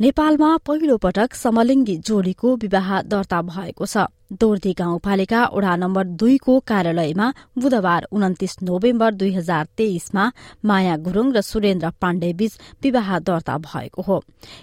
नेपालमा पहिलो पटक समलिङ्गी जोडीको विवाह दर्ता भएको छ। दोर्दी गाउँपालिका वडा नम्बर दुईको कार्यालयमा बुधबार उन्तिस नोभेम्बर दुई हजार तेइसमा माया गुरूङ र सुरेन्द्र पाण्डे बीच विवाह दर्ता भएको हो।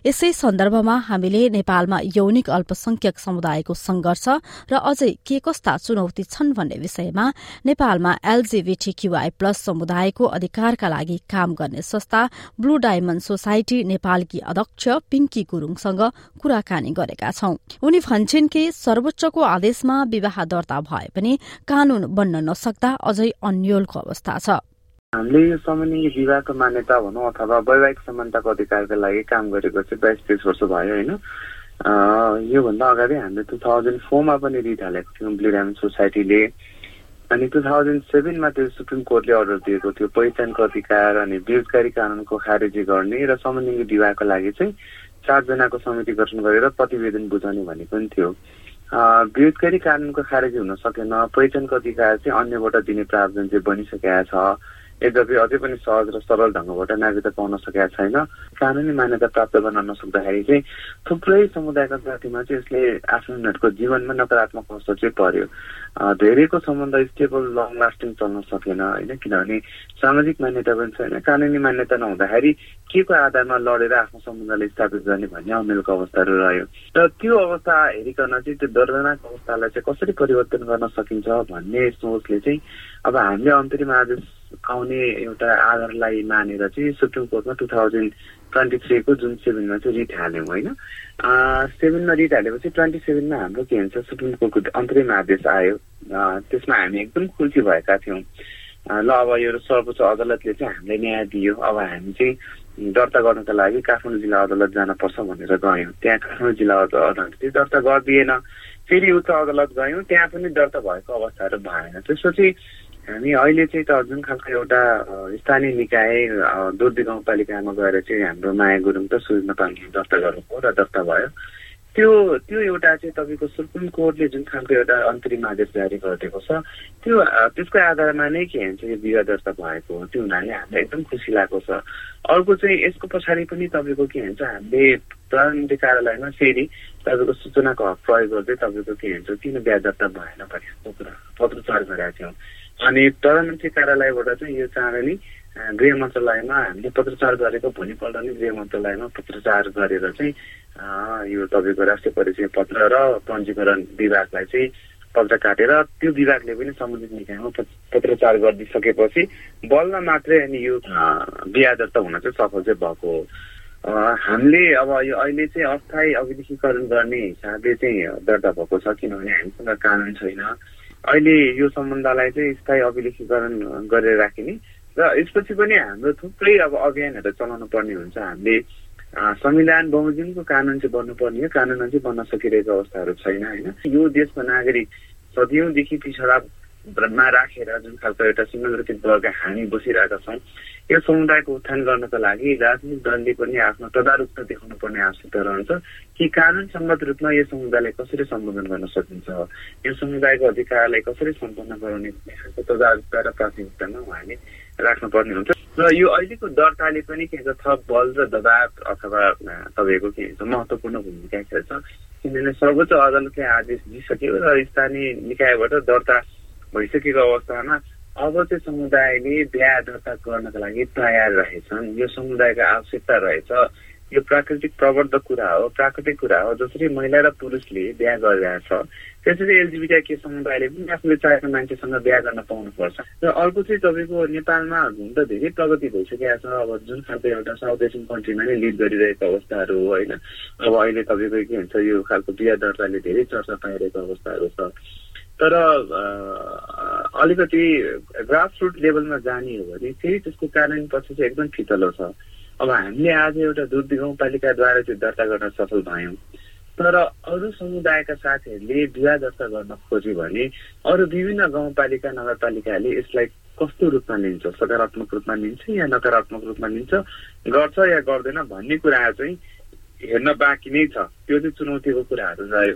यसै सन्दर्भमा हामीले नेपालमा यौनिक अल्पसंख्यक समुदायको संघर्ष र अझै के कस्ता चुनौती छन् भन्ने विषयमा नेपालमा एलजीबीटीक्यूआई प्लस समुदायको अधिकारका लागि काम गर्ने संस्था ब्लू डायमण्ड सोसाइटी नेपालकी अध्यक्ष पिंकी गुरूङसँग कुराकानी गरेका छौं। उनी भन्छन् कि सर्वोच्चको आदेशमा विवाह दर्ता भए पनि कानून बन्न नसक्दा अझै अन्यलको अवस्था छ। हामीले यो समन्वय विवाहको मान्यता भनौँ अथवा वैवाहिक समानताको अधिकारको लागि काम गरेको चाहिँ बाइस तेइस वर्ष भयो होइन? योभन्दा अगाडि हामीले टु थाउजन्ड फोरमा पनि रिट हालेको थियौँ ब्लिडाम सोसाइटीले। अनि टु थाउजन्ड सेभेनमा त्यो सुप्रिम कोर्टले अर्डर दिएको थियो पहिचानको अधिकार अनि बेरोजगारी कानुनको खारेजी गर्ने र समलिङ्गी विवाहको लागि चाहिँ चारजनाको समिति गठन गरेर प्रतिवेदन बुझाउने भनेको पनि थियो। बेरोजगारी कानुनको खारेजी हुन सकेन। पहिचानको अधिकार चाहिँ अन्यबाट दिने प्रावधान चाहिँ बनिसकेका छ। यद्यपि अझै पनि सहज र सरल ढङ्गबाट नागरिकता पाउन सकेका छैन कानुनी मान्यता प्राप्त गर्न नसक्दाखेरि चाहिँ थुप्रै समुदायका जातिमा चाहिँ यसले आफ्नो उनीहरूको जीवनमा नकारात्मक असर चाहिँ पर्यो। धेरैको सम्बन्ध स्टेबल लङ लास्टिङ चल्न सकेन होइन? किनभने सामाजिक मान्यता पनि छैन कानुनी मान्यता नहुँदाखेरि के को आधारमा लडेर आफ्नो सम्बन्धलाई स्थापित गर्ने भन्ने अमेलको अवस्थाहरू रह्यो। र त्यो अवस्था हेरिकन चाहिँ त्यो दर्दनाक अवस्थालाई चाहिँ कसरी परिवर्तन गर्न सकिन्छ भन्ने सोचले चाहिँ अब हामीले अन्तरिम आदेश आउने एउटा आधारलाई मानेर चाहिँ सुप्रिम कोर्टमा टु थाउजन्ड ट्वेन्टी थ्रीको जुन सेभेनमा चाहिँ रिट हाल्यौँ होइन? सेभेनमा रिट हालेपछि ट्वेन्टी सेभेनमा हाम्रो के भन्छ सुप्रिम कोर्टको अन्तरिम आदेश आयो। त्यसमा हामी एकदम खुसी भएका थियौँ। ल अब यो सर्वोच्च अदालतले चाहिँ हामीलाई न्याय दियो। अब हामी चाहिँ दर्ता गर्नको लागि काठमाडौँ जिल्ला अदालत जानुपर्छ भनेर गयौँ। त्यहाँ काठमाडौँ जिल्ला अदालतले दर्ता गरिदिएन। फेरि उच्च अदालत गयौँ त्यहाँ पनि दर्ता भएको अवस्थाहरू भएन। त्यसपछि हामी अहिले चाहिँ त जुन खालको एउटा स्थानीय निकाय दुर्दी गाउँपालिकामा गएर चाहिँ हाम्रो माया गुरुङ त सुरुमा पाल्ने दर्ता गर्नुभयो र दर्ता भयो। त्यो त्यो एउटा चाहिँ तपाईँको सुप्रिम कोर्टले जुन खालको एउटा अन्तरिम आदेश जारी गरिदिएको छ त्यो त्यसको आधारमा नै के भन्छ यो विवाह दर्ता भएको हो त्यो हुनाले हामीलाई एकदम खुसी लागेको छ। अर्को चाहिँ यसको पछाडि पनि तपाईँको के भन्छ हामीले प्रधानमन्त्री कार्यालयमा फेरि तपाईँको सूचनाको हक प्रयोग गर्दै तपाईँको के भन्छ किन बिहा दर्ता भएन भने पत्र पत्रचार गरेका थियौँ। अनि प्रधानमन्त्री कार्यालयबाट चाहिँ यो चाँडै नै गृह मन्त्रालयमा हामीले पत्रचार गरेको भोलिपल्ट नै गृह मन्त्रालयमा पत्रचार गरेर चाहिँ यो तपाईँको राष्ट्रिय परिचय पत्र र पञ्जीकरण विभागलाई चाहिँ पत्र काटेर त्यो विभागले पनि सम्बन्धित निकायमा पत्रचार गरिदिइसकेपछि बल्ल मात्रै अनि यो बिहा दर्ता हुन चाहिँ सफल चाहिँ भएको हो। हामीले अब यो अहिले चाहिँ अस्थायी अभिलेखीकरण गर्ने हिसाबले चाहिँ दर्ता भएको छ किनभने हामीसँग कानुन छैन। अहिले यो सम्बन्धलाई चाहिँ स्थायी अभिलेखीकरण गरेर राखिने र यसपछि पनि हाम्रो थुप्रै अब अभियानहरू चलाउनु पर्ने हुन्छ। हामीले संविधान बमोजिमको कानुन चाहिँ बन्नुपर्ने हो। कानुन चाहिँ बन्न सकिरहेको अवस्थाहरू छैन होइन? यो देशको नागरिक सदियौँदेखि पिछडामा राखेर जुन खालको एउटा सिङ्गल वर्ग हामी बसिरहेका छौँ यो समुदायको उत्थान गर्नको लागि राजनीतिक दलले पनि आफ्नो तदारुकता देखाउनु पर्ने आवश्यकता रहन्छ। कि कानुन सम्मत रूपमा यो समुदायलाई कसरी सम्बोधन गर्न सकिन्छ? यो समुदायको अधिकारलाई कसरी सम्पन्न गराउने तदारुकता र प्राथमिकतामा उहाँले राख्नुपर्ने हुन्छ। र यो अहिलेको दर्ताले पनि के भन्छ थप बल र दबाब अथवा तपाईँको के भन्छ महत्त्वपूर्ण भूमिका खेल्छ। किनभने सर्वोच्च अदालतले आदेश दिइसक्यो र स्थानीय निकायबाट दर्ता भइसकेको अवस्थामा अब चाहिँ समुदायले बिहा दर्ता गर्नको लागि तयार रहेछन्। यो समुदायको आवश्यकता रहेछ। यो प्राकृतिक प्रवर्धक कुरा हो प्राकृतिक कुरा हो जसरी महिला र पुरुषले बिहा गरिरहेछ। त्यसरी एलजिबिटी के समुदायले पनि आफूले चाहेको मान्छेसँग बिहा गर्न पाउनुपर्छ। र अर्को चाहिँ तपाईँको नेपालमा हुन त धेरै प्रगति भइसकेको छ। अब जुन खालको एउटा साउथ एसियन कन्ट्रीमा नै लिड गरिरहेको अवस्थाहरू हो होइन? अब अहिले तपाईँको के भन्छ यो खालको बिहा दर्ताले धेरै चर्चा पाइरहेको अवस्थाहरू छ। तर अलिकति ग्रासरुट लेभलमा जाने हो भने फेरि त्यसको कारण पछि चाहिँ एकदम फितलो छ। अब हामीले आज एउटा दुर्दी गाउँपालिकाद्वारा चाहिँ दर्ता गर्न सफल भयौँ। तर अरू समुदायका साथीहरूले विवाह दर्ता गर्न खोज्यो भने अरू विभिन्न गाउँपालिका नगरपालिकाले यसलाई कस्तो रूपमा लिन्छ? सकारात्मक रूपमा लिन्छ या नकारात्मक रूपमा लिन्छ? गर्छ या गर्दैन भन्ने कुरा चाहिँ हेर्न बाँकी नै छ। त्यो चाहिँ चुनौतीको कुराहरू रह्यो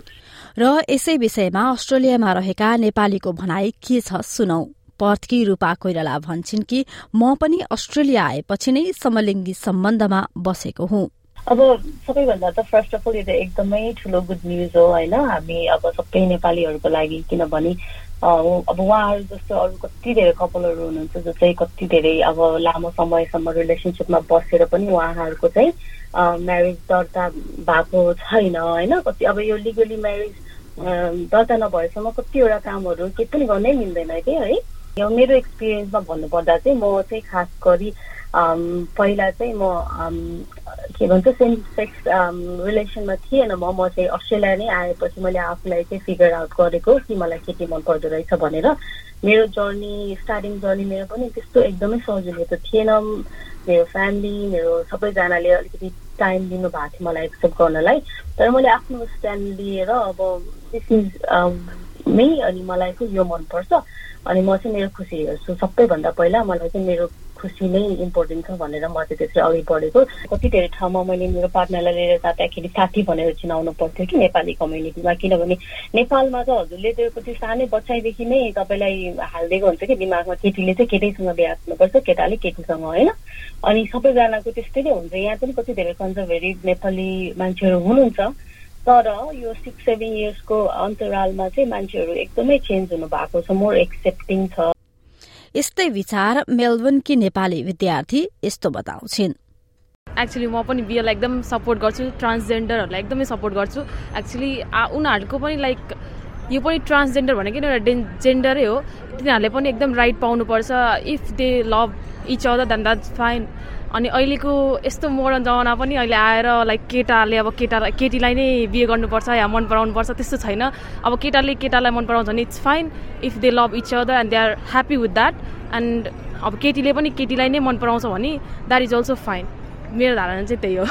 र यसै विषयमा अस्ट्रेलियामा रहेका नेपालीको भनाई के छ सुनौ। पर्थकी रूपा कोइराला भन्छन् कि म पनि अस्ट्रेलिया आएपछि नै समलिङ्गी सम्बन्धमा बसेको हुँ। अब सबैभन्दा त फर्स्ट अफ अल यो त एकदमै ठुलो गुड न्युज हो होइन? हामी अब सबै नेपालीहरूको लागि किनभने अब उहाँहरू जस्तो अरू कति धेरै कपालहरू हुनुहुन्छ जो चाहिँ कति धेरै अब लामो समयसम्म रिलेसनसिपमा बसेर पनि उहाँहरूको चाहिँ म्यारिज दर्ता भएको छैन होइन? कति अब यो लिगली म्यारिज दर्ता नभएसम्म कतिवटा कामहरू केही पनि गर्नै मिल्दैन कि है? यो मेरो एक्सपिरियन्समा भन्नुपर्दा चाहिँ म चाहिँ खास गरी पहिला चाहिँ म के भन्छ सेम सेक्स रिलेसनमा थिएन म म चाहिँ अस्ट्रेलिया नै आएपछि मैले आफूलाई चाहिँ फिगर आउट गरेको कि मलाई केटी मन पर्दो रहेछ भनेर। मेरो जर्नी स्टार्टिङ जर्नी मेरो पनि त्यस्तो एकदमै सजिलो त थिएन। मेरो फ्यामिली मेरो सबैजनाले अलिकति टाइम दिनुभएको थियो मलाई एक्सेप्ट गर्नलाई। तर मैले आफ्नो स्ट्यान्ड लिएर अब दिस इज मे अनि मलाई चाहिँ यो मनपर्छ। अनि म चाहिँ मेरो खुसी हेर्छु। सबैभन्दा पहिला मलाई चाहिँ मेरो खुसी नै इम्पोर्टेन्ट छ भनेर म चाहिँ त्यसरी अघि बढेको। कति धेरै ठाउँमा मैले मेरो पार्टनरलाई लिएर जाँदाखेरि साथी भनेर चिनाउनु पर्थ्यो कि नेपाली कम्युनिटीमा किनभने नेपालमा त हजुरले त्यो कति सानै बच्चाइदेखि नै तपाईँलाई हालिदिएको हुन्छ कि दिमागमा केटीले चाहिँ केटैसँग बिहा गर्नुपर्छ केटाले केटीसँग होइन? अनि सबैजनाको त्यस्तै नै हुन्छ। यहाँ पनि कति धेरै कन्जर्भेटिभ नेपाली मान्छेहरू हुनुहुन्छ। तर यो सिक्स सेभेन इयर्सको अन्तरालमा चाहिँ मान्छेहरू एकदमै चेन्ज हुनु भएको छ। मोर एक्सेप्टिङ छ। यस्तै विचार मेलबर्नकी नेपाली विद्यार्थी यस्तो बताउँछिन्। एक्चुली म पनि बिएलाई एकदम सपोर्ट गर्छु ट्रान्सजेन्डरहरूलाई एकदमै सपोर्ट गर्छु। एक्चुली उनीहरूको पनि लाइक यो पनि ट्रान्सजेन्डर भनेको एउटा डे जेन्डरै हो। तिनीहरूले पनि एकदम राइट पाउनुपर्छ। If they love each other then that's fine अनि अहिलेको यस्तो मोडर्न जमाना पनि अहिले आएर लाइक केटाले अब केटा केटीलाई नै बिहे गर्नुपर्छ या मन पराउनु पर्छ त्यस्तो छैन। अब केटाले केटालाई मन पराउँछ भने it's fine if they love each other and they are happy with that and अब केटीले पनि केटीलाई नै मन पराउँछ भने द्याट इज अल्सो फाइन मेरो धारणा चाहिँ त्यही हो।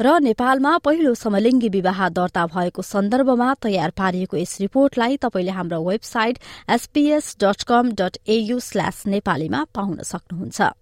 र नेपालमा पहिलो समलिङ्गी विवाह दर्ता भएको सन्दर्भमा तयार पारिएको यस रिपोर्टलाई तपाईँले हाम्रो website SPS dot com dot AU slash नेपालीमा पाउन सक्नुहुन्छ।